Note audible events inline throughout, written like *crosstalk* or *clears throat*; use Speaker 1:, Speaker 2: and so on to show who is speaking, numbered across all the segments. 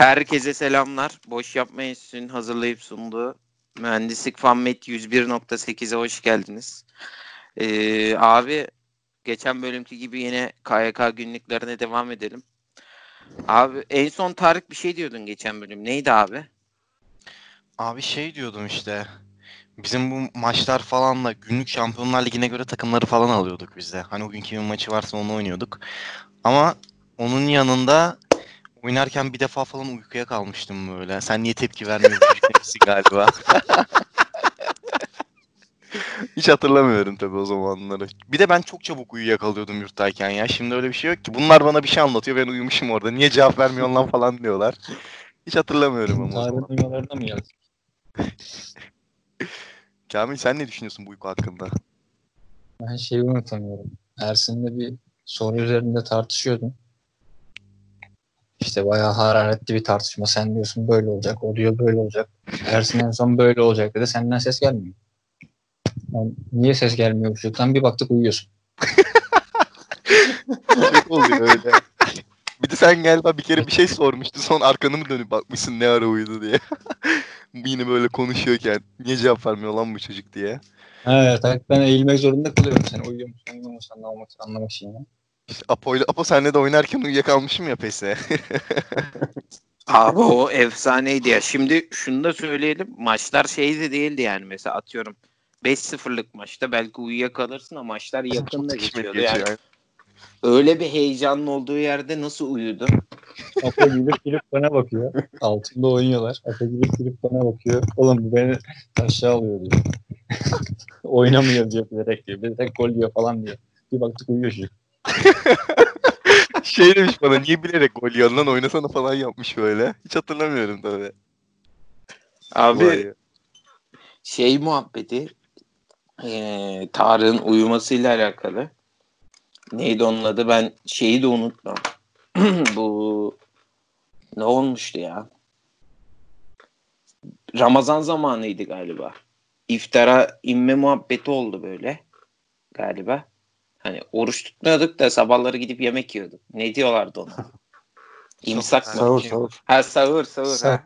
Speaker 1: Herkese selamlar. Boş Yapma Enstitüsü'nün hazırlayıp sunduğu Mühendislik Fanmet 101.8'e hoş geldiniz. Ee, abi geçen bölümki gibi yine KYK günlüklerine devam edelim. Abi en son Tarık bir şey diyordun geçen bölüm. Neydi abi?
Speaker 2: Abi şey diyordum işte. Bizim bu maçlar falanla günlük Şampiyonlar Ligi'ne göre takımları falan alıyorduk biz de. Hani o gün kimin maçı varsa onu oynuyorduk. Ama onun yanında oynarken bir defa falan uykuya kalmıştım böyle. Sen niye tepki vermiyorsun galiba. *laughs* Hiç hatırlamıyorum tabii o zamanları. Bir de ben çok çabuk uyuyakalıyordum yurttayken ya. Şimdi öyle bir şey yok ki. Bunlar bana bir şey anlatıyor ben uyumuşum orada. Niye cevap vermiyorsun lan falan diyorlar. Hiç hatırlamıyorum ama zaman.
Speaker 3: uyumalarına mı yazdık? *laughs*
Speaker 2: Kamil sen ne düşünüyorsun bu uyku hakkında?
Speaker 3: Ben şeyi unutamıyorum. Ersin'le bir soru üzerinde tartışıyordum. İşte bayağı hararetli bir tartışma. Sen diyorsun böyle olacak, o diyor böyle olacak. Ersin en son böyle olacak dedi. Senden ses gelmiyor. Yani niye ses gelmiyor bu çocuktan? Bir baktık uyuyorsun.
Speaker 2: Çok oluyor öyle. Bir de sen galiba bir kere bir şey sormuştu. Son arkanı mı dönüp bakmışsın ne ara uyudu diye. *laughs* Yine böyle konuşuyorken niye cevap vermiyor lan bu çocuk diye.
Speaker 3: Evet, evet ben eğilmek zorunda kalıyorum. Sen uyuyor musun, uyumuyor musun anlamak, anlamak için. ya.
Speaker 2: İşte *laughs* Apo, ile- Apo senle de oynarken uyuyakalmışım ya pese. *laughs*
Speaker 1: Abi o efsaneydi ya. Şimdi şunu da söyleyelim. Maçlar şey de değildi yani. Mesela atıyorum 5-0'lık maçta belki uyuyakalırsın ama maçlar yakın da geçiyordu. Yani öyle bir heyecanlı olduğu yerde nasıl uyudu? *laughs*
Speaker 3: Apo gülüp gülüp bana bakıyor. Altında oynuyorlar. Apo gülüp gülüp bana bakıyor. Oğlum bu beni aşağı alıyor diyor. Oynamıyor diyor bilerek diyor. Bilerek gol diyor falan diyor. Bir baktık uyuyor çocuk. *laughs*
Speaker 2: şey demiş bana niye bilerek gol lan oynasana falan yapmış böyle. Hiç hatırlamıyorum tabii.
Speaker 1: Abi şey muhabbeti eee Tarık'ın uyumasıyla alakalı. Neydi onun adı? Ben şeyi de unutmam. *clears throat* Bu ne olmuştu ya? Ramazan zamanıydı galiba. İftara inme muhabbeti oldu böyle galiba. Hani oruç tutmuyorduk da sabahları gidip yemek yiyorduk. Ne diyorlardı ona? *laughs* İmsak mı?
Speaker 2: Sahur,
Speaker 4: sahur.
Speaker 1: Ha sahur sahur. ha.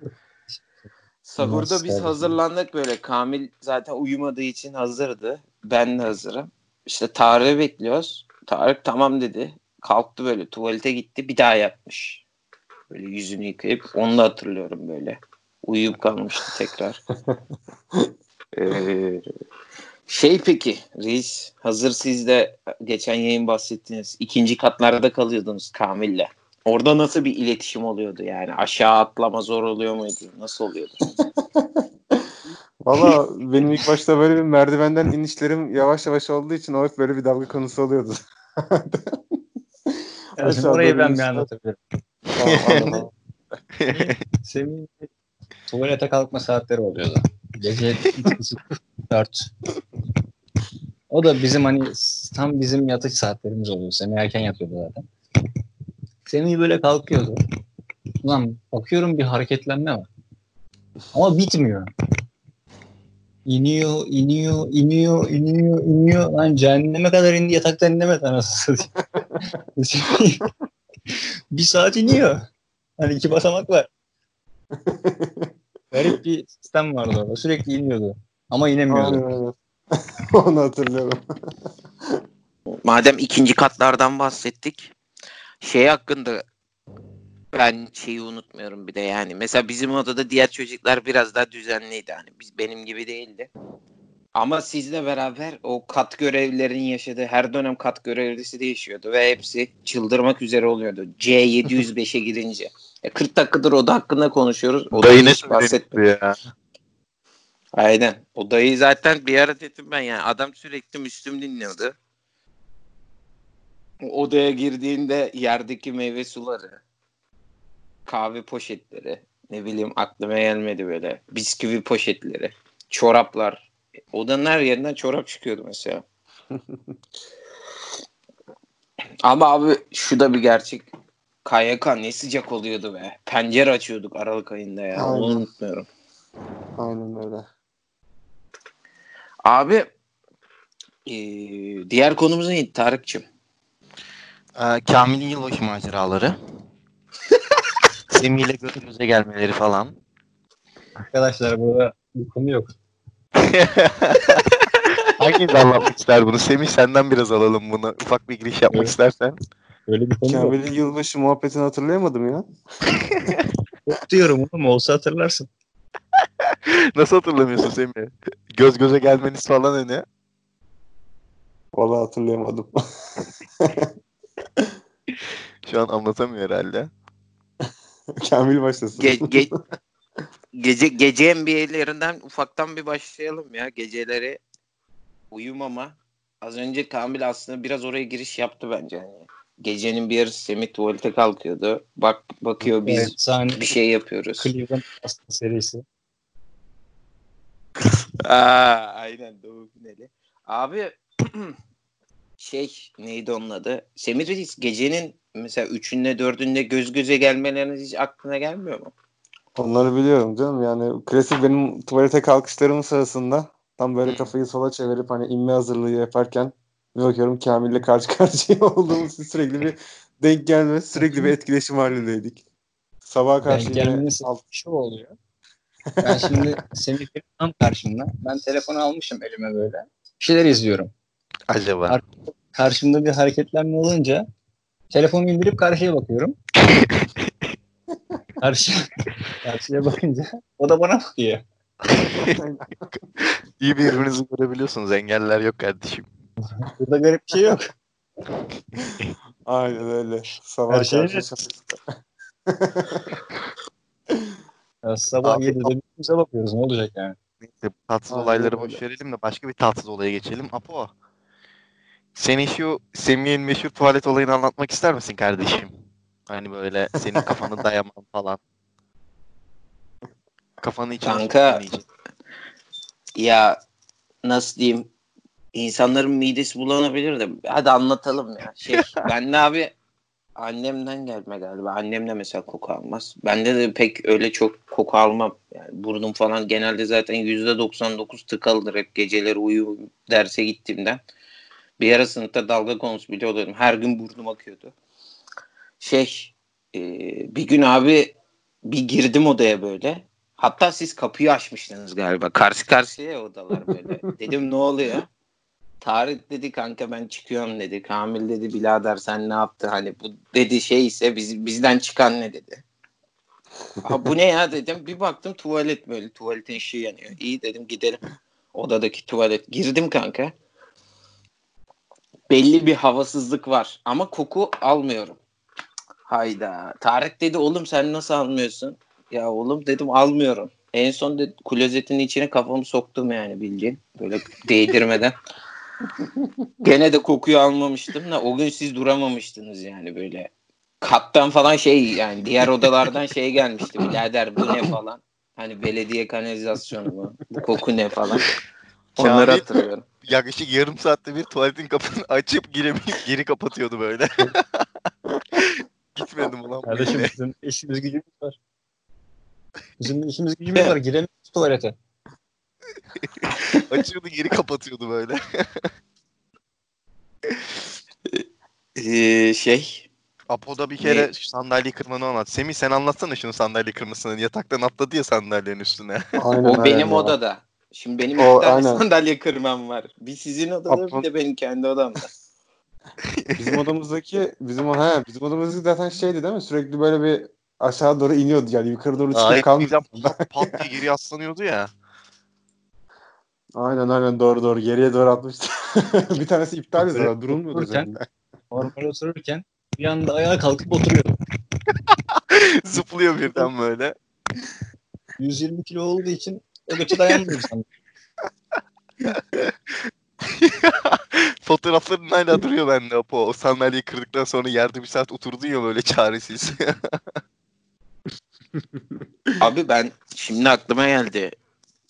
Speaker 1: Sahurda biz hazırlandık böyle. Kamil zaten uyumadığı için hazırdı. Ben de hazırım. İşte Tarık'ı bekliyoruz. Tarık tamam dedi. Kalktı böyle tuvalete gitti. Bir daha yatmış. Böyle yüzünü yıkayıp onu da hatırlıyorum böyle. Uyuyup kalmıştı tekrar. *laughs* Ee, şey peki Reis hazır siz de geçen yayın bahsettiniz. ikinci katlarda kalıyordunuz Kamil'le. Orada nasıl bir iletişim oluyordu yani? Aşağı atlama zor oluyor muydu? Nasıl oluyordu? *laughs*
Speaker 4: Valla benim ilk başta böyle bir merdivenden inişlerim yavaş yavaş olduğu için o hep böyle bir dalga konusu oluyordu. *laughs*
Speaker 3: Yani orayı ben bir anlatabilirim.
Speaker 4: Tamam, *laughs*
Speaker 3: tuvalete kalkma saatleri oluyordu. Gece 4. O da bizim hani tam bizim yatış saatlerimiz oluyor. Semih erken yatıyordu zaten. Semih böyle kalkıyordu. Ulan bakıyorum bir hareketlenme var. Ama bitmiyor. İniyor, iniyor, iniyor, iniyor, iniyor. Lan cehenneme kadar indi yataktan inemedi anasını satayım. *laughs* bir saat iniyor. Hani iki basamak var. Garip bir sistem vardı orada. Sürekli iniyordu. Ama inemiyordu.
Speaker 4: Aynen, aynen. *laughs* Onu hatırlıyorum. *laughs*
Speaker 1: Madem ikinci katlardan bahsettik. Şey hakkında ben şeyi unutmuyorum bir de yani. Mesela bizim odada diğer çocuklar biraz daha düzenliydi. Hani biz benim gibi değildi. Ama sizle beraber o kat görevlilerin yaşadığı her dönem kat görevlisi değişiyordu ve hepsi çıldırmak üzere oluyordu. C705'e girince. E 40 dakikadır oda hakkında konuşuyoruz. O
Speaker 2: Dayı
Speaker 1: hiç bahsetmiyor.
Speaker 2: ya.
Speaker 1: Aynen. O dayı zaten bir ara dedim ben yani adam sürekli Müslüm dinliyordu. O Odaya girdiğinde yerdeki meyve suları, kahve poşetleri, ne bileyim aklıma gelmedi böyle. Bisküvi poşetleri, çoraplar. Odanın her yerinden çorap çıkıyordu mesela. *laughs* Ama abi şu da bir gerçek. KYK ne sıcak oluyordu be. Pencere açıyorduk Aralık ayında ya. Onu
Speaker 4: Aynen.
Speaker 1: unutmuyorum.
Speaker 4: Aynen öyle.
Speaker 1: Abi eee, diğer konumuz neydi Tarık'cığım?
Speaker 2: Ee, Kamil'in yılbaşı maceraları. *laughs* Semih ile göz göze gelmeleri falan.
Speaker 3: Arkadaşlar burada bir konu yok. *laughs*
Speaker 2: Hanginiz anlatmak ister bunu? Semih senden biraz alalım bunu. Ufak bir giriş yapmak
Speaker 3: Evet.
Speaker 2: istersen.
Speaker 3: Öyle bir konu.
Speaker 4: Kamil'in yılbaşı muhabbetini hatırlayamadım ya. *laughs*
Speaker 3: Yok diyorum oğlum olsa hatırlarsın. *laughs*
Speaker 2: Nasıl hatırlamıyorsun Semih? Göz göze gelmeniz falan ne?
Speaker 4: Vallahi hatırlayamadım. *laughs*
Speaker 2: Şu an anlatamıyor herhalde. *laughs*
Speaker 4: Kamil başlasın.
Speaker 1: Ge- ge- gece gece NBA'lerinden ufaktan bir başlayalım ya. Geceleri uyumama. Az önce Kamil aslında biraz oraya giriş yaptı bence. Yani gecenin bir yarısı Semih tuvalete kalkıyordu. Bak bakıyor biz
Speaker 3: Efsane
Speaker 1: bir şey yapıyoruz.
Speaker 3: Cleveland serisi.
Speaker 1: Aa, aynen Doğu Finali. Abi *clears throat* şey neydi onun adı? Semih Reis gecenin mesela üçünde dördünde göz göze gelmeleriniz hiç aklına gelmiyor mu?
Speaker 4: Onları biliyorum canım. Yani klasik benim tuvalete kalkışlarımın sırasında tam böyle
Speaker 1: Hı.
Speaker 4: kafayı sola çevirip hani inme hazırlığı yaparken bir bakıyorum Kamil'le karşı *laughs* karşıya olduğumuz için sürekli bir denk gelme, sürekli bir etkileşim halindeydik. Sabaha karşı
Speaker 3: Denk
Speaker 4: yine alt-
Speaker 3: şu oluyor. Ben şimdi Semih tam karşımda. Ben telefonu almışım elime böyle. Bir şeyler izliyorum.
Speaker 2: Acaba.
Speaker 3: Ar- Karşımda bir hareketlenme olunca telefonu indirip karşıya bakıyorum. *laughs* Karşı, karşıya bakınca o da bana bakıyor. *laughs*
Speaker 2: İyi birbirinizi görebiliyorsunuz. Engeller yok kardeşim.
Speaker 3: Burada garip bir şey yok.
Speaker 4: Aynen öyle. Sabah
Speaker 3: Her şey *laughs* Ya sabah
Speaker 2: Abi,
Speaker 3: 7'de birbirimize bakıyoruz. Ne olacak yani?
Speaker 2: Neyse bu tatsız
Speaker 4: Aynen
Speaker 2: olayları boş verelim de başka bir tatsız olaya geçelim. Apo. Senin şu Semih'in meşhur tuvalet olayını anlatmak ister misin kardeşim? Hani böyle senin kafanı dayaman falan. Kafanı içine
Speaker 1: Kanka. Ya nasıl diyeyim? İnsanların midesi bulanabilir de hadi anlatalım ya. Şey *laughs* ben de abi annemden gelme galiba. Annem de mesela koku almaz. Bende de pek öyle çok koku almam. Yani burnum falan genelde zaten %99 tıkalıdır hep geceleri uyu derse gittiğimden. Bir ara sınıfta dalga konusu bile oluyordum. Her gün burnum akıyordu. Şey e, bir gün abi bir girdim odaya böyle. Hatta siz kapıyı açmıştınız galiba. Karşı karşıya ya odalar böyle. *laughs* Dedim ne oluyor? Tarık dedi kanka ben çıkıyorum dedi. Kamil dedi birader sen ne yaptın? Hani bu dedi şey ise biz, bizden çıkan ne dedi. *laughs* Aa, bu ne ya dedim. Bir baktım tuvalet böyle. Tuvaletin ışığı yanıyor. İyi dedim gidelim. Odadaki tuvalet. Girdim kanka. Belli bir havasızlık var. Ama koku almıyorum. Hayda. Tarık dedi oğlum sen nasıl almıyorsun? Ya oğlum dedim almıyorum. En son de klozetin içine kafamı soktum yani bildiğin. Böyle değdirmeden. *laughs* Gene de kokuyu almamıştım da o gün siz duramamıştınız yani böyle. Kattan falan şey yani diğer odalardan şey gelmişti. Birader bu ne falan. Hani belediye kanalizasyonu mu? Bu koku ne falan. Onları
Speaker 2: Kamil-
Speaker 1: hatırlıyorum.
Speaker 2: Yaklaşık yarım saatte bir tuvaletin kapısını *laughs* açıp giremeyip geri kapatıyordu böyle. *laughs* Gitmedim ulan bu
Speaker 3: Kardeşim bizim işimiz gücümüz var. Bizim işimiz gücümüz var. *laughs* Giremiyoruz tuvalete. *laughs*
Speaker 2: Açıyordu geri kapatıyordu böyle. *laughs*
Speaker 1: Ee, şey
Speaker 2: Apo'da bir kere
Speaker 1: Ne?
Speaker 2: sandalyeyi kırmanı anlat. Semih sen anlatsana şunu sandalye kırmasını. Yataktan atladı ya sandalyenin üstüne. *laughs*
Speaker 4: Aynen,
Speaker 1: o benim
Speaker 4: aynen ya.
Speaker 1: odada. Şimdi benim
Speaker 4: O,
Speaker 1: iki tane
Speaker 4: aynen.
Speaker 1: sandalye kırmam var. Bir sizin odada
Speaker 4: Apron-
Speaker 1: bir de benim kendi odamda.
Speaker 4: Bizim odamızdaki bizim he bizim odamızdaki zaten şeydi değil mi? Sürekli böyle bir aşağı doğru iniyordu yani yukarı doğru çıkıp kalmıyordu.
Speaker 2: pat, pat diye geri yaslanıyordu ya.
Speaker 4: Aynen aynen doğru doğru geriye doğru atmıştı. *laughs* bir tanesi iptal zaten durulmuyordu üzerinde.
Speaker 3: Normal otururken bir anda ayağa kalkıp oturuyordu. *laughs*
Speaker 2: Zıplıyor birden böyle.
Speaker 3: 120 kilo olduğu için o göçe dayanmıyor sanırım. *laughs*
Speaker 2: Fotoğrafların hala duruyor bende Apo. O sandalyeyi kırdıktan sonra yerde bir saat oturdun ya böyle çaresiz.
Speaker 1: Abi ben şimdi aklıma geldi.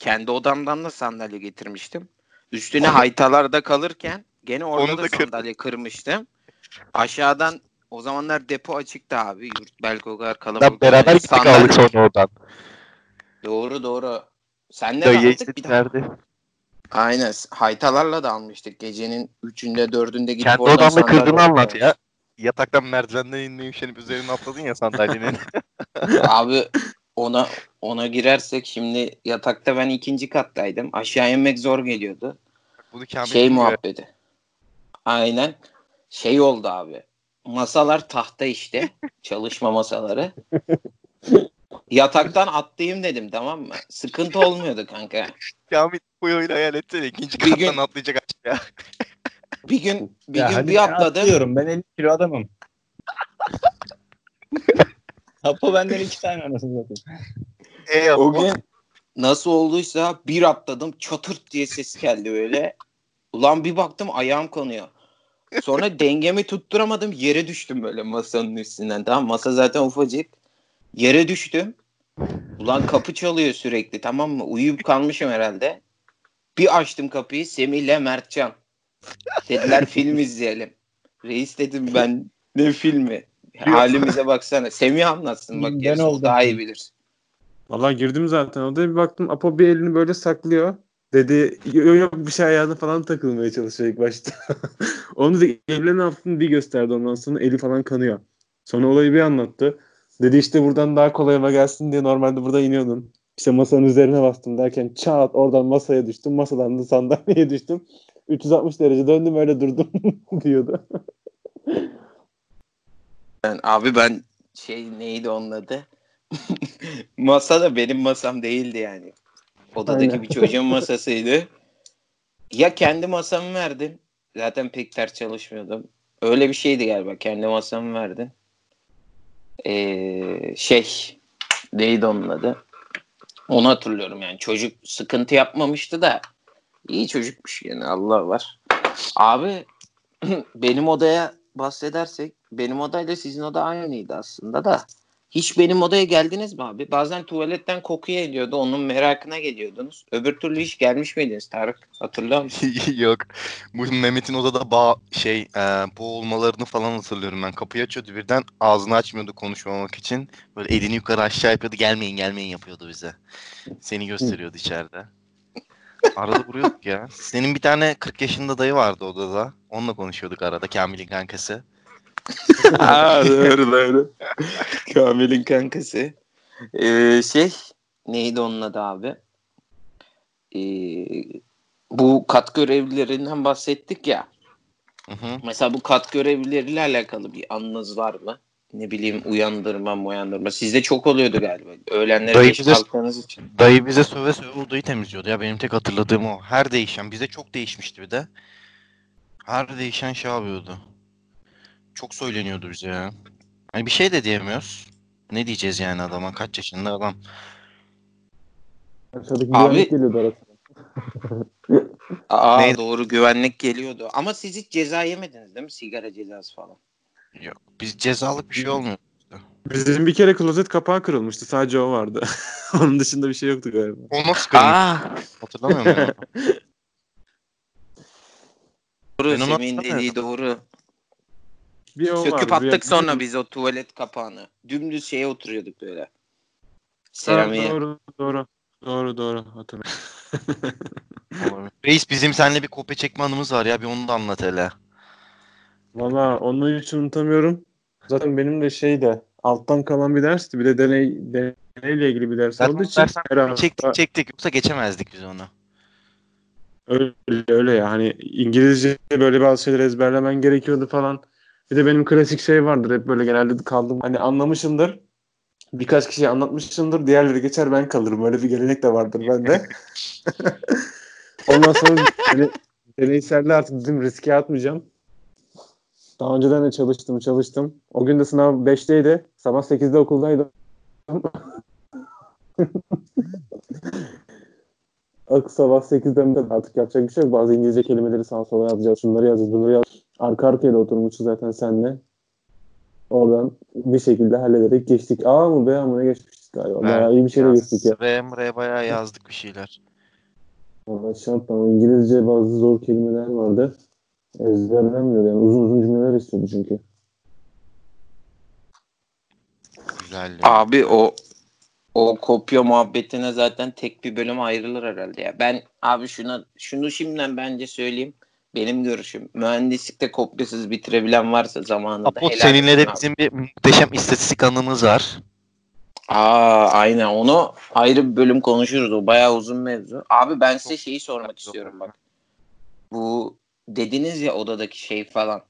Speaker 1: Kendi odamdan da sandalye getirmiştim. Üstüne haytalarda kalırken gene orada
Speaker 2: Onu
Speaker 1: da,
Speaker 2: da
Speaker 1: sandalye kırmıştım. Aşağıdan o zamanlar depo açıktı abi. Yurt belki o kadar kalabalık.
Speaker 2: Beraber gittik
Speaker 1: Sandalye-
Speaker 2: aldık sonra oradan.
Speaker 1: Doğru doğru. Senle de aldık bir daha. Aynen. Haytalarla da almıştık. Gecenin üçünde dördünde gidip
Speaker 2: Kendi
Speaker 1: oradan
Speaker 2: odamda kırdığını anlat ya. yataktan merdivenden inmeye üşenip üzerine atladın ya sandalyenin. *laughs*
Speaker 1: Abi ona ona girersek şimdi yatakta ben ikinci kattaydım. Aşağı inmek zor geliyordu.
Speaker 2: Bunu Kamil
Speaker 1: şey
Speaker 2: bilmiyor.
Speaker 1: muhabbeti. Aynen. Şey oldu abi. Masalar tahta işte. *laughs* çalışma masaları. Yataktan atlayayım dedim tamam mı? Sıkıntı olmuyordu kanka.
Speaker 2: Kamil bu oyunu hayal etsene. ikinci
Speaker 1: Bir
Speaker 2: kattan
Speaker 1: gün-
Speaker 2: atlayacak aşağıya. *laughs*
Speaker 1: Bir gün bir
Speaker 3: Ya
Speaker 1: gün bir atladım.
Speaker 3: Ben 50 kilo adamım. *laughs* Apo benden iki tane anasını satayım.
Speaker 2: E
Speaker 1: O gün nasıl olduysa bir atladım çatırt diye ses geldi böyle. Ulan bir baktım ayağım konuyor. Sonra *laughs* dengemi tutturamadım yere düştüm böyle masanın üstünden. Tamam masa zaten ufacık. Yere düştüm. Ulan kapı çalıyor sürekli tamam mı? Uyuyup kalmışım herhalde. Bir açtım kapıyı Semih ile Mertcan. Dediler *laughs* film izleyelim. Reis dedim ben ne filmi? Halimize baksana. Semih anlatsın bak
Speaker 3: Ben oldum.
Speaker 1: daha iyi bilir.
Speaker 4: Valla girdim zaten odaya bir baktım Apo bir elini böyle saklıyor. Dedi yok yok bir şey ayağına falan takılmaya çalışıyor ilk başta. *laughs* Onu dedi eline ne yaptın bir gösterdi ondan sonra eli falan kanıyor. Sonra olayı bir anlattı. Dedi işte buradan daha kolay eve gelsin diye normalde burada iniyordun. İşte masanın üzerine bastım derken çat oradan masaya düştüm. Masadan da sandalyeye düştüm. *laughs* 360 derece döndüm öyle durdum *laughs* diyordu.
Speaker 1: Ben, abi ben şey neydi onun adı? *laughs* Masa da benim masam değildi yani. Odadaki
Speaker 4: Aynen.
Speaker 1: bir çocuğun *laughs* masasıydı. Ya kendi masamı verdin. Zaten pek ders çalışmıyordum. Öyle bir şeydi galiba. Kendi masamı verdin. Ee, şey neydi onun adı? Onu hatırlıyorum yani. Çocuk sıkıntı yapmamıştı da iyi çocukmuş yani Allah var. Abi *clears throat* benim odaya bahsedersek benim odayla sizin oda aynıydı aslında da. Hiç benim odaya geldiniz mi abi? Bazen tuvaletten koku geliyordu. Onun merakına geliyordunuz. Öbür türlü hiç gelmiş miydiniz Tarık? Hatırlıyor musun? *laughs*
Speaker 2: Yok. Bu Mehmet'in odada bağ şey e, boğulmalarını falan hatırlıyorum ben. Kapıyı açıyordu birden ağzını açmıyordu konuşmamak için. Böyle elini yukarı aşağı yapıyordu. Gelmeyin gelmeyin yapıyordu bize. Seni gösteriyordu içeride. Arada vuruyorduk ya. Senin bir tane 40 yaşında dayı vardı odada. Onunla konuşuyorduk arada. Kamil'in kankası. *laughs*
Speaker 1: Aa, doğru doğru. Kamil'in kankası. Ee, şey neydi onun adı abi? Ee, bu kat görevlilerinden bahsettik ya.
Speaker 2: Hı hı.
Speaker 1: Mesela bu kat görevlileriyle alakalı bir anınız var mı? Ne bileyim uyandırma uyandırma. Sizde çok oluyordu galiba. Öğlenlere
Speaker 2: Dayı
Speaker 1: geç
Speaker 2: bize-
Speaker 1: kalktığınız için.
Speaker 2: Dayı bize söve söve odayı temizliyordu ya. Benim tek hatırladığım o. Her değişen. Bize çok değişmişti bir de. Her değişen şey yapıyordu. Çok söyleniyordu bize ya. Hani bir şey de diyemiyoruz. Ne diyeceğiz yani adama? Kaç yaşında adam?
Speaker 4: Aşağıdaki
Speaker 1: Abi-
Speaker 4: güvenlik geliyordu arasında.
Speaker 1: Aa
Speaker 2: Neydi?
Speaker 1: doğru güvenlik geliyordu. Ama siz hiç ceza yemediniz değil mi? Sigara cezası falan.
Speaker 2: Yok. Biz cezalık bir şey olmuyor.
Speaker 4: Bizim bir kere klozet kapağı kırılmıştı. Sadece o vardı. *laughs* Onun dışında bir şey yoktu galiba.
Speaker 2: O nasıl kırmış?
Speaker 1: Aa
Speaker 2: Hatırlamıyor musun? *laughs*
Speaker 1: doğru.
Speaker 2: Ben
Speaker 1: Semih'in
Speaker 2: hatırlamıyorum.
Speaker 1: dediği doğru.
Speaker 4: Bir o
Speaker 1: Söküp
Speaker 4: vardı, bir-
Speaker 1: attık sonra biz o tuvalet kapağını. Dümdüz şeye oturuyorduk böyle. Seramiğe.
Speaker 4: Doğru doğru. Doğru doğru hatırlıyorum. *laughs*
Speaker 2: Reis bizim seninle bir kopya çekme anımız var ya. Bir onu da anlat hele.
Speaker 4: Valla onu hiç unutamıyorum. Zaten benim de şey de alttan kalan bir dersti. Bir de deney, deneyle ilgili bir ders
Speaker 2: Zaten
Speaker 4: olduğu için her hafta
Speaker 2: Çektik çektik. Yoksa geçemezdik biz onu.
Speaker 4: öyle, öyle ya. Hani İngilizce böyle bazı şeyleri ezberlemen gerekiyordu falan. Bir de benim klasik şey vardır. Hep böyle genelde kaldım. Hani anlamışımdır. Birkaç kişiye anlatmışımdır. Diğerleri geçer ben kalırım. Öyle bir gelenek de vardır bende. *laughs* Ondan sonra hani, deneyselde artık dedim riske atmayacağım. Daha önceden de çalıştım çalıştım. O gün de sınav 5'teydi. Sabah 8'de okuldaydım. *laughs* Ak sabah 8'den de artık yapacak bir şey yok. Bazı İngilizce kelimeleri sağa sola yazacağız. Şunları yazacağız, bunları yazacağız. Arka arkaya da oturmuşuz zaten senle. Oradan bir şekilde hallederek geçtik. A mı B mı ne geçmiştik galiba. Bayağı iyi bir şeyle geçtik ya.
Speaker 2: Ve Emre'ye bayağı yazdık bir şeyler.
Speaker 4: Valla ama İngilizce bazı zor kelimeler vardı. Ezberlenmiyor yani uzun uzun cümleler istiyordu çünkü.
Speaker 2: Güzel. ya.
Speaker 1: Abi o o kopya muhabbetine zaten tek bir bölüm ayrılır herhalde ya. Ben abi şuna şunu şimdiden bence söyleyeyim. benim görüşüm. Mühendislikte kopyasız bitirebilen varsa zamanında
Speaker 2: Apo
Speaker 1: helal
Speaker 2: seninle de
Speaker 1: abi.
Speaker 2: bizim bir muhteşem istatistik anımız var.
Speaker 1: Aa aynen onu ayrı bir bölüm konuşuruz. O bayağı uzun mevzu. Abi ben size şeyi sormak istiyorum bak. Bu dediniz ya odadaki şey falan.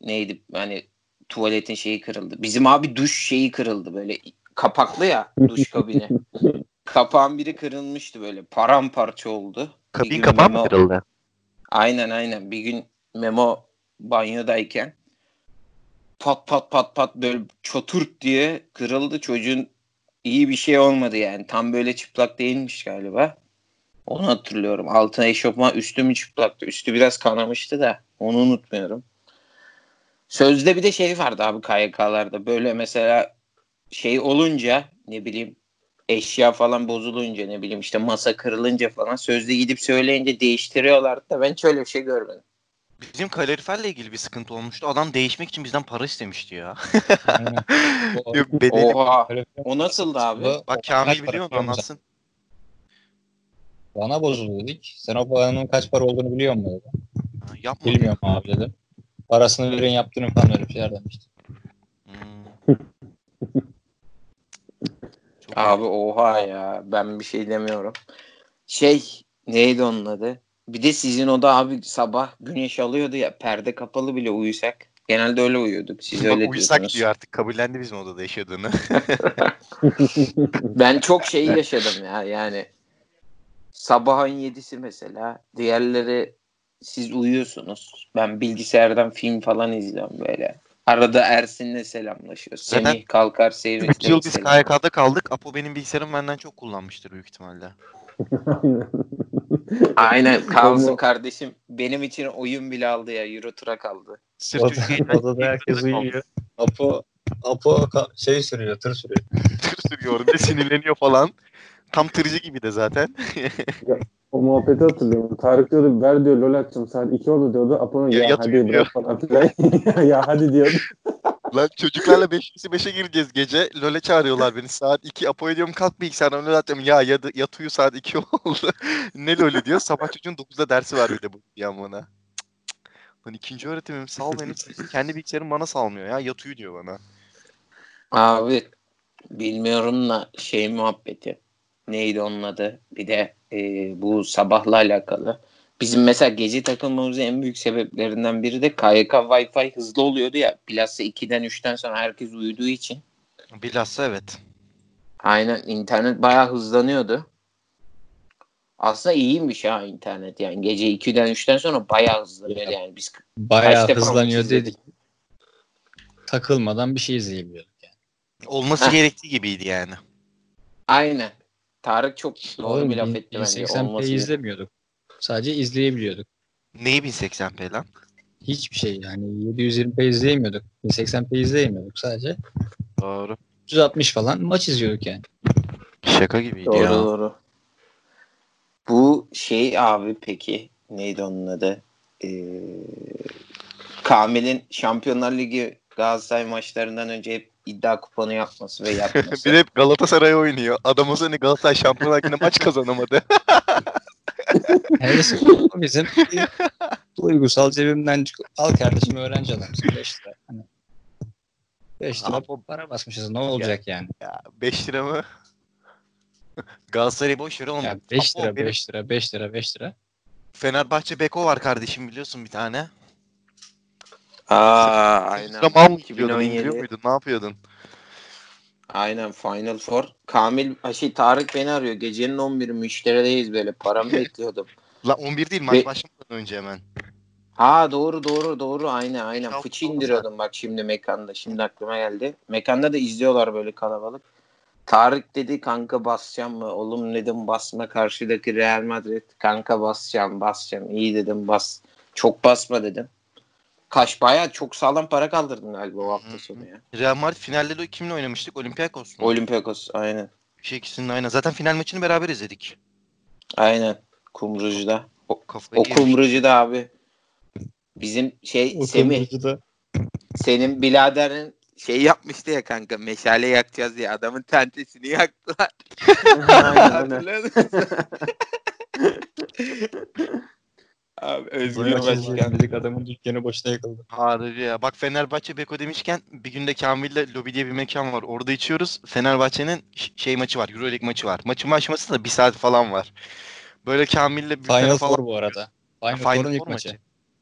Speaker 1: Neydi hani tuvaletin şeyi kırıldı. Bizim abi duş şeyi kırıldı böyle kapaklı ya *laughs* duş kabini. Kapağın biri kırılmıştı böyle paramparça oldu.
Speaker 2: Kabin kapağı mı kırıldı?
Speaker 1: Aynen aynen. Bir gün Memo banyodayken pat pat pat pat böyle çaturt diye kırıldı. Çocuğun iyi bir şey olmadı yani. Tam böyle çıplak değilmiş galiba. Onu hatırlıyorum. Altına eşofman üstü mü çıplaktı? Üstü biraz kanamıştı da onu unutmuyorum. Sözde bir de şey vardı abi KYK'larda. Böyle mesela şey olunca ne bileyim eşya falan bozulunca ne bileyim işte masa kırılınca falan sözde gidip söyleyince değiştiriyorlardı da ben hiç öyle bir şey görmedim.
Speaker 2: Bizim kaloriferle ilgili bir sıkıntı olmuştu. Adam değişmek için bizden para istemişti ya. *laughs* Yok, bedeli-
Speaker 1: Oha. O nasıldı abi?
Speaker 2: Bak Kamil biliyor
Speaker 3: musun?
Speaker 2: anlatsın.
Speaker 3: Bana bozuldu dedik. Sen o paranın kaç para olduğunu biliyor musun?
Speaker 2: Ha, Yapma.
Speaker 3: Bilmiyorum abi dedim. Parasını verin yaptırın falan öyle bir şeyler demişti.
Speaker 2: Hmm. *laughs*
Speaker 1: Abi oha ya ben bir şey demiyorum. Şey neydi onun adı? Bir de sizin oda abi sabah güneş alıyordu ya perde kapalı bile uyusak. Genelde öyle uyuyorduk. Siz
Speaker 2: Bak,
Speaker 1: öyle
Speaker 2: uyusak
Speaker 1: diyordunuz.
Speaker 2: diyor artık. Kabullendi bizim odada yaşadığını. *laughs* *laughs*
Speaker 1: Ben çok şey yaşadım ya yani. Sabahın yedisi mesela. Diğerleri siz uyuyorsunuz. Ben bilgisayardan film falan izliyorum böyle. Arada Ersin'le selamlaşıyor.
Speaker 2: Zaten
Speaker 1: Semih kalkar Semih'le
Speaker 2: 3 yıl biz KYK'da kaldık. Apo benim bilgisayarım benden çok kullanmıştır büyük ihtimalle. *laughs*
Speaker 1: Aynen kalsın kardeşim. Benim için oyun bile aldı ya. Euro Truck aldı.
Speaker 2: Sırf Türkiye'den
Speaker 3: odada herkes uyuyor. Apo, Apo ka- şey sürüyor, tır sürüyor. *laughs*
Speaker 2: tır sürüyor ve sinirleniyor falan. Tam tırcı gibi de zaten. *laughs*
Speaker 4: O muhabbeti hatırlıyorum. Tarık diyordu ver diyor lol atacağım saat 2 oldu diyordu. Apo'nun
Speaker 2: Ya
Speaker 4: ya, hadi
Speaker 2: diyor.
Speaker 4: bırak falan filan. *laughs* ya hadi diyordu. *laughs*
Speaker 2: Lan çocuklarla 5'e 5'e gireceğiz gece. LoL'e çağırıyorlar beni. Saat 2. Apo'ya diyorum kalk bilgisayardan LoL atacağım. Ya yat, yat uyu saat 2 oldu. ne LoL'ü diyor. Sabah çocuğun 9'da dersi var bir de bu yan bana. Lan ikinci öğretimim sal beni. Kendi bilgisayarım bana salmıyor ya. Yat uyu diyor bana.
Speaker 1: Abi bilmiyorum da şey muhabbeti. Neydi onun adı? Bir de e, bu sabahla alakalı. Bizim mesela gece takılmamızın en büyük sebeplerinden biri de KYK Wi-Fi hızlı oluyordu ya. Bilhassa 2'den 3'ten sonra herkes uyuduğu için.
Speaker 2: Bilhassa evet.
Speaker 1: Aynen internet bayağı hızlanıyordu. Aslında iyiymiş ha internet yani. Gece 2'den 3'ten sonra bayağı hızlanıyor
Speaker 3: Ya.
Speaker 1: yani. Biz
Speaker 3: Bayağı hızlanıyor dedik. Takılmadan bir şey izleyebiliyorduk yani.
Speaker 2: Olması
Speaker 1: Heh.
Speaker 2: gerektiği gibiydi yani.
Speaker 1: Aynen. Tarık çok doğru
Speaker 3: Oğlum,
Speaker 1: bir laf etti bence.
Speaker 3: 1080p
Speaker 1: Olması gerek-
Speaker 3: izlemiyorduk. Sadece izleyebiliyorduk.
Speaker 2: Neyi 1080p lan?
Speaker 3: Hiçbir şey yani 720p izleyemiyorduk. 1080p izleyemiyorduk sadece.
Speaker 2: Doğru.
Speaker 3: 360 falan maç izliyorduk yani.
Speaker 2: Şaka gibiydi
Speaker 1: Doğru
Speaker 2: ya.
Speaker 1: doğru. Bu şey abi peki neydi onun adı? Ee, Kamil'in Şampiyonlar Ligi Galatasaray maçlarından önce hep iddia kuponu yapması ve *laughs* yapması.
Speaker 2: bir de hep Galatasaray oynuyor. Adam o sene Galatasaray Şampiyonlar Ligi'nde maç kazanamadı. *laughs*
Speaker 3: Neyse o bizim *laughs* duygusal cebimden çık- al kardeşim öğrenci adamsın 5 lira. Hani 5 lira
Speaker 2: Ama-
Speaker 3: para basmışız ne olacak yani?
Speaker 2: ya 5 lira mı? Galatasaray'ı boş ver oğlum.
Speaker 3: Ya 5
Speaker 2: Apo,
Speaker 3: lira
Speaker 2: benim
Speaker 3: 5 lira 5 lira 5 lira.
Speaker 2: Fenerbahçe Beko var kardeşim biliyorsun bir tane.
Speaker 1: Aa aynen.
Speaker 2: Sıra mal mı gidiyordun?
Speaker 1: 2017.
Speaker 2: indiriyor muydun? Ne yapıyordun?
Speaker 1: Aynen Final Four. Kamil şey Tarık beni arıyor. Gecenin 11'i müşterideyiz böyle. Paramı *laughs* bekliyordum.
Speaker 2: La 11 değil maç
Speaker 1: Ve-
Speaker 2: başlamadan önce hemen.
Speaker 1: Ha doğru doğru doğru aynen aynen. Fıçı indiriyordum bak şimdi mekanda. Şimdi aklıma geldi. Mekanda da izliyorlar böyle kalabalık. Tarık dedi kanka basacağım mı? Oğlum dedim basma karşıdaki Real Madrid. Kanka basacağım basacağım. İyi dedim bas. Çok basma dedim. Kaş bayağı çok sağlam para kaldırdım galiba o hafta sonu ya.
Speaker 2: Real Madrid finalde de kimle oynamıştık? Olympiakos mu?
Speaker 1: Olympiakos aynen.
Speaker 2: Bir şey ikisinin aynı. Zaten final maçını beraber izledik.
Speaker 1: Aynen. Kumrucu'da. O,
Speaker 2: Kafayı
Speaker 1: o. Kumrucu'da abi. Bizim şey Semih senin biraderin şey yapmıştı ya kanka meşale yakacağız diye adamın tentesini yaktılar. *laughs*
Speaker 4: aynen aynen. *laughs*
Speaker 1: Abi Özgür Başkan.
Speaker 3: izleyemedik adamın dükkanı boşta yakıldı.
Speaker 2: Harbi ya. Bak Fenerbahçe Beko demişken bir günde Kamil'le Lobi diye bir mekan var. Orada içiyoruz. Fenerbahçe'nin şey maçı var. Euroleague maçı var. Maçın başlaması da bir saat falan var. Böyle Kamil'le bir
Speaker 3: Final
Speaker 2: falan
Speaker 3: Four bu arada. Final,
Speaker 2: Final
Speaker 3: Four'un ilk maçı.
Speaker 2: maçı.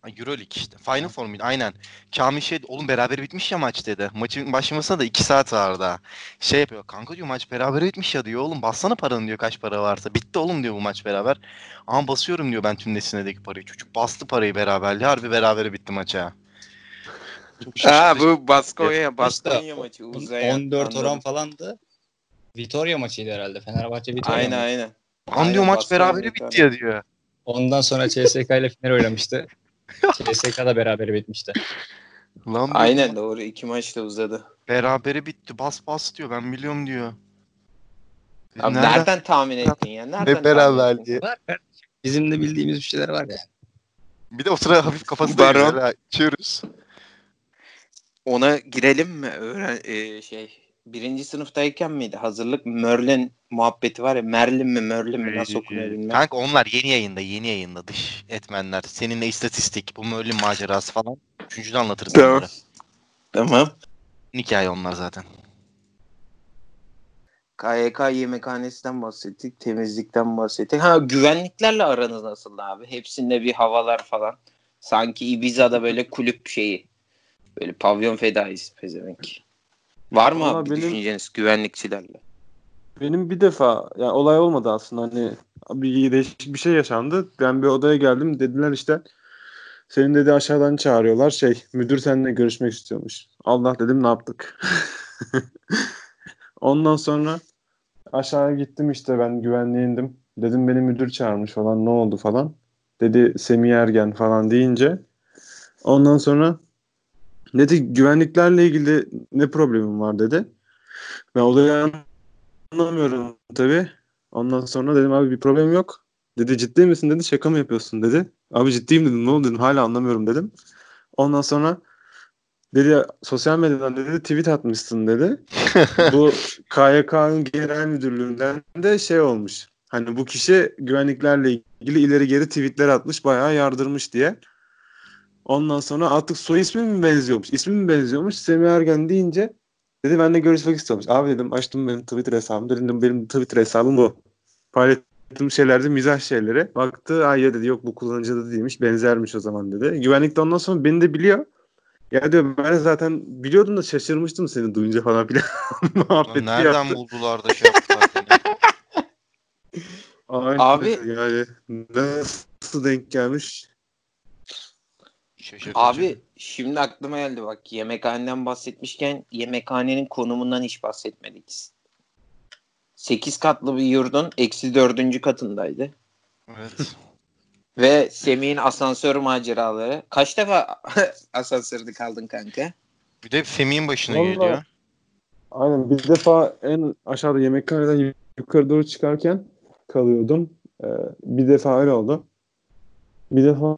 Speaker 2: Euroleague işte. Final Four muydu? Aynen. Kamil şey oğlum beraber bitmiş ya maç dedi. Maçın başlamasına da 2 saat var daha. Şey yapıyor. Kanka diyor maç beraber bitmiş ya diyor oğlum. Bassana paranı diyor kaç para varsa. Bitti oğlum diyor bu maç beraber. Ama basıyorum diyor ben tüm nesinedeki parayı. Çocuk bastı parayı beraberliği. Harbi berabere bitti maça.
Speaker 1: Ha bu Baskonya,
Speaker 3: İşte
Speaker 1: Baskonya maçı uzayan.
Speaker 3: 14 oran
Speaker 1: anladım.
Speaker 3: falandı. Vitoria maçıydı herhalde. Fenerbahçe Vitoria.
Speaker 1: Aynen
Speaker 3: mı?
Speaker 1: aynen. Aynen,
Speaker 2: maç berabere bitti ya diyor.
Speaker 3: Ondan sonra CSK ile final oynamıştı. CSK da beraber bitmişti.
Speaker 2: Lan
Speaker 1: Aynen doğru. iki maç da uzadı.
Speaker 2: Berabere bitti. Bas bas diyor. Ben biliyorum diyor.
Speaker 1: Abi
Speaker 2: Nereden-
Speaker 1: nereden, tahmin ettin ya? Nereden
Speaker 2: Ne
Speaker 1: tahmin ettin?
Speaker 3: Var kardeşim. Bizim de bildiğimiz bir şeyler var ya.
Speaker 2: Bir de o sıra hafif kafası da
Speaker 1: Baron.
Speaker 2: İçiyoruz.
Speaker 1: Ona girelim mi? Öğren e, şey birinci sınıftayken miydi? Hazırlık Merlin muhabbeti var ya. Merlin mi Merlin mi nasıl okunuyor bilmem.
Speaker 2: Kanka onlar yeni yayında, yeni yayında dış etmenler. Seninle istatistik, bu Merlin macerası falan. Üçüncüde anlatırız
Speaker 1: Tamam.
Speaker 2: onları.
Speaker 1: Tamam.
Speaker 2: Hikaye onlar zaten.
Speaker 1: KYK yemekhanesinden bahsettik. Temizlikten bahsettik. Ha güvenliklerle aranız nasıl abi? Hepsinde bir havalar falan. Sanki Ibiza'da böyle kulüp şeyi. Böyle pavyon fedaisi pezevenk. Var mı
Speaker 4: Valla
Speaker 1: abi
Speaker 4: benim-
Speaker 1: düşünceniz güvenlikçilerle?
Speaker 4: Benim bir defa yani olay olmadı aslında hani bir değişik bir şey yaşandı. Ben bir odaya geldim dediler işte senin dedi aşağıdan çağırıyorlar şey müdür seninle görüşmek istiyormuş. Allah dedim ne yaptık. *laughs* Ondan sonra aşağıya gittim işte ben güvenliğe indim. Dedim beni müdür çağırmış falan ne oldu falan. Dedi Semih Ergen falan deyince ondan sonra dedi güvenliklerle ilgili ne problemim var dedi. Ben odaya anlamıyorum tabii. Ondan sonra dedim abi bir problem yok. Dedi ciddi misin dedi şaka mı yapıyorsun dedi. Abi ciddiyim dedim ne oldu dedim hala anlamıyorum dedim. Ondan sonra dedi sosyal medyadan dedi tweet atmışsın dedi. *laughs* bu KYK'nın genel müdürlüğünden de şey olmuş. Hani bu kişi güvenliklerle ilgili ileri geri tweetler atmış bayağı yardırmış diye. Ondan sonra artık soy ismi mi benziyormuş? İsmi mi benziyormuş? Semih Ergen deyince Dedi benimle görüşmek istiyormuş. Abi dedim açtım benim Twitter hesabım. Dedim benim Twitter hesabım bu. Paylaştığım şeylerde mizah şeyleri. Baktı ay ya dedi yok bu kullanıcı da değilmiş. Benzermiş o zaman dedi. Güvenlik de ondan sonra beni de biliyor. Ya diyor ben zaten biliyordum da şaşırmıştım seni duyunca falan filan. *laughs*
Speaker 2: Lan
Speaker 4: Muhabbeti
Speaker 2: nereden
Speaker 4: yaptı.
Speaker 2: buldular da şey yaptılar seni? *laughs*
Speaker 4: Aynen.
Speaker 1: Abi-
Speaker 4: Yani nasıl denk gelmiş?
Speaker 2: Şaşırtıcı.
Speaker 1: Abi şimdi aklıma geldi bak yemekhaneden bahsetmişken yemekhanenin konumundan hiç bahsetmedik. 8 katlı bir yurdun eksi dördüncü katındaydı.
Speaker 2: Evet. *laughs*
Speaker 1: Ve Semih'in asansör maceraları. Kaç defa *laughs* asansörde kaldın kanka?
Speaker 2: Bir de Semih'in başına
Speaker 4: Vallahi-
Speaker 2: geliyor.
Speaker 4: Aynen bir defa en aşağıda yemekhaneden yukarı doğru çıkarken kalıyordum. Ee, bir defa öyle oldu. Bir defa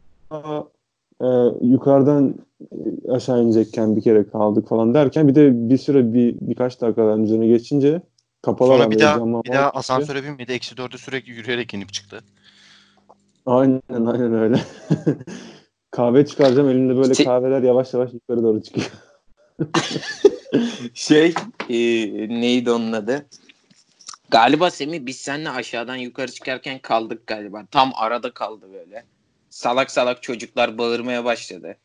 Speaker 4: e, yukarıdan e, aşağı inecekken bir kere kaldık falan derken bir de bir süre bir birkaç dakikadan üzerine geçince kapalı
Speaker 2: Sonra bir daha, bir daha asansöre binmedi. Eksi dörde sürekli yürüyerek inip çıktı.
Speaker 4: Aynen aynen öyle. *laughs* Kahve çıkaracağım elimde böyle
Speaker 1: Şey-
Speaker 4: kahveler yavaş yavaş yukarı doğru çıkıyor. *laughs*
Speaker 1: Şey e, neydi onun adı? Galiba Semih biz seninle aşağıdan yukarı çıkarken kaldık galiba. Tam arada kaldı böyle. Salak salak çocuklar bağırmaya başladı.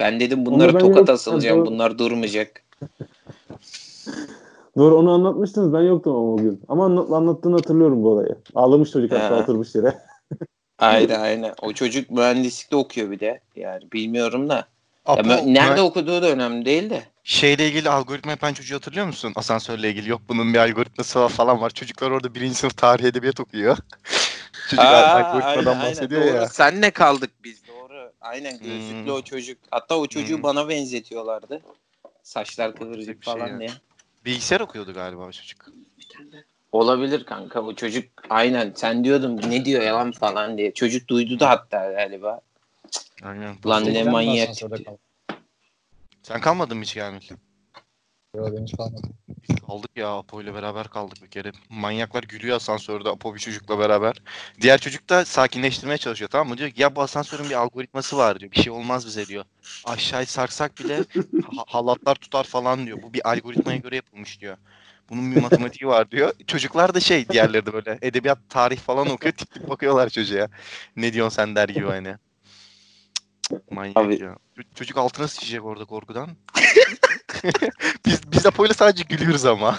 Speaker 1: Ben dedim bunlara
Speaker 4: ben
Speaker 1: tokat
Speaker 4: yok-
Speaker 1: asılacağım.
Speaker 4: doğru.
Speaker 1: Bunlar durmayacak. *laughs*
Speaker 4: Doğru onu anlatmıştınız ben yoktum ama o gün. Ama anlat, anlattığını hatırlıyorum bu olayı. Ağlamış çocuk hatta
Speaker 1: Ha.
Speaker 4: oturmuş yere. *laughs*
Speaker 1: Aynen aynen. O çocuk mühendislikte okuyor bir de. Yani bilmiyorum da. Ya
Speaker 2: Apo,
Speaker 1: mü- nerede
Speaker 2: ben-
Speaker 1: okuduğu da önemli değil de.
Speaker 2: Şeyle ilgili algoritma yapan çocuğu hatırlıyor musun? Asansörle ilgili. Yok bunun bir algoritması var falan var. Çocuklar orada birinci sınıf tarih edebiyat okuyor. *laughs* Çocuk
Speaker 1: Aa, aynen,
Speaker 2: bahsediyor
Speaker 1: aynen.
Speaker 2: ya.
Speaker 1: Doğru. Senle kaldık biz. Doğru. Aynen gözlüklü
Speaker 2: Hmm.
Speaker 1: o çocuk. Hatta o çocuğu
Speaker 2: Hmm.
Speaker 1: bana benzetiyorlardı. Saçlar kıvırcık
Speaker 2: Bir şey
Speaker 1: falan
Speaker 2: ya.
Speaker 1: diye.
Speaker 2: Bilgisayar okuyordu galiba o çocuk.
Speaker 1: Olabilir kanka. O çocuk aynen sen diyordun ne diyor yalan falan diye. Çocuk duydu da hatta galiba.
Speaker 2: Aynen.
Speaker 1: Lan ne manyak.
Speaker 2: Sen kalmadın mı hiç Kamil?
Speaker 3: Yok henüz kalmadı.
Speaker 2: Kaldık ya Apo ile beraber kaldık bir kere. Manyaklar gülüyor asansörde Apo bir çocukla beraber. Diğer çocuk da sakinleştirmeye çalışıyor tamam mı? Diyor ki ya bu asansörün bir algoritması var diyor. Bir şey olmaz bize diyor. Aşağıya sarsak bile ha- halatlar tutar falan diyor. Bu bir algoritmaya göre yapılmış diyor. Bunun bir matematiği var diyor. Çocuklar da şey diğerleri de böyle edebiyat, tarih falan okuyor. Tip tip bakıyorlar çocuğa. Ne diyorsun sen der gibi hani. Manyak
Speaker 1: Abi-
Speaker 2: ya. Çocuk altına sıçacak orada korkudan. *laughs* *laughs* biz biz Apo'yla sadece gülüyoruz ama.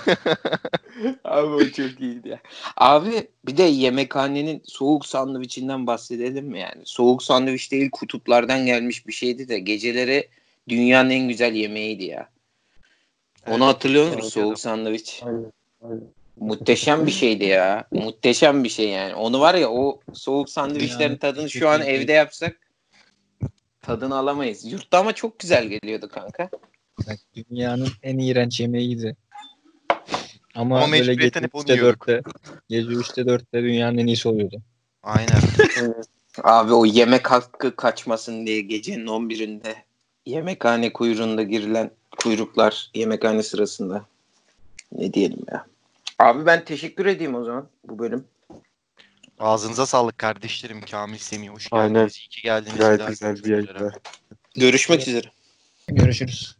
Speaker 2: *laughs*
Speaker 1: Abi o çok iyiydi ya. Abi bir de yemekhanenin soğuk sandviçinden bahsedelim mi yani? Soğuk sandviç değil kutuplardan gelmiş bir şeydi de geceleri dünyanın en güzel yemeğiydi ya. Onu
Speaker 2: Evet,
Speaker 1: hatırlıyor musun? Soğuk sandviç.
Speaker 4: Aynen. aynen.
Speaker 1: Muhteşem bir şeydi ya. Muhteşem bir şey yani. Onu var ya o soğuk sandviçlerin
Speaker 3: Dünyanın
Speaker 1: tadını şu an evde yapsak tadını alamayız. Yurtta ama çok güzel geliyordu kanka.
Speaker 3: Bak, dünyanın en iğrenç yemeğiydi. Ama,
Speaker 2: Ama
Speaker 3: böyle gece
Speaker 2: mecburiyetten hep onu
Speaker 3: 3'te
Speaker 2: yiyorduk.
Speaker 3: 4'te gece 3'te 4'te dünyanın en iyisi oluyordu.
Speaker 2: Aynen. *laughs*
Speaker 1: Abi o yemek hakkı kaçmasın diye gecenin 11'inde yemekhane kuyruğunda girilen kuyruklar yemekhane sırasında. Ne diyelim ya. Abi ben teşekkür edeyim o zaman bu bölüm.
Speaker 2: Ağzınıza sağlık kardeşlerim. Kamil Semih hoş
Speaker 4: Aynen.
Speaker 2: geldiniz. İyi ki geldiniz.
Speaker 4: Gayet güzel bir yayında.
Speaker 1: Görüşmek üzere.
Speaker 3: Görüşürüz.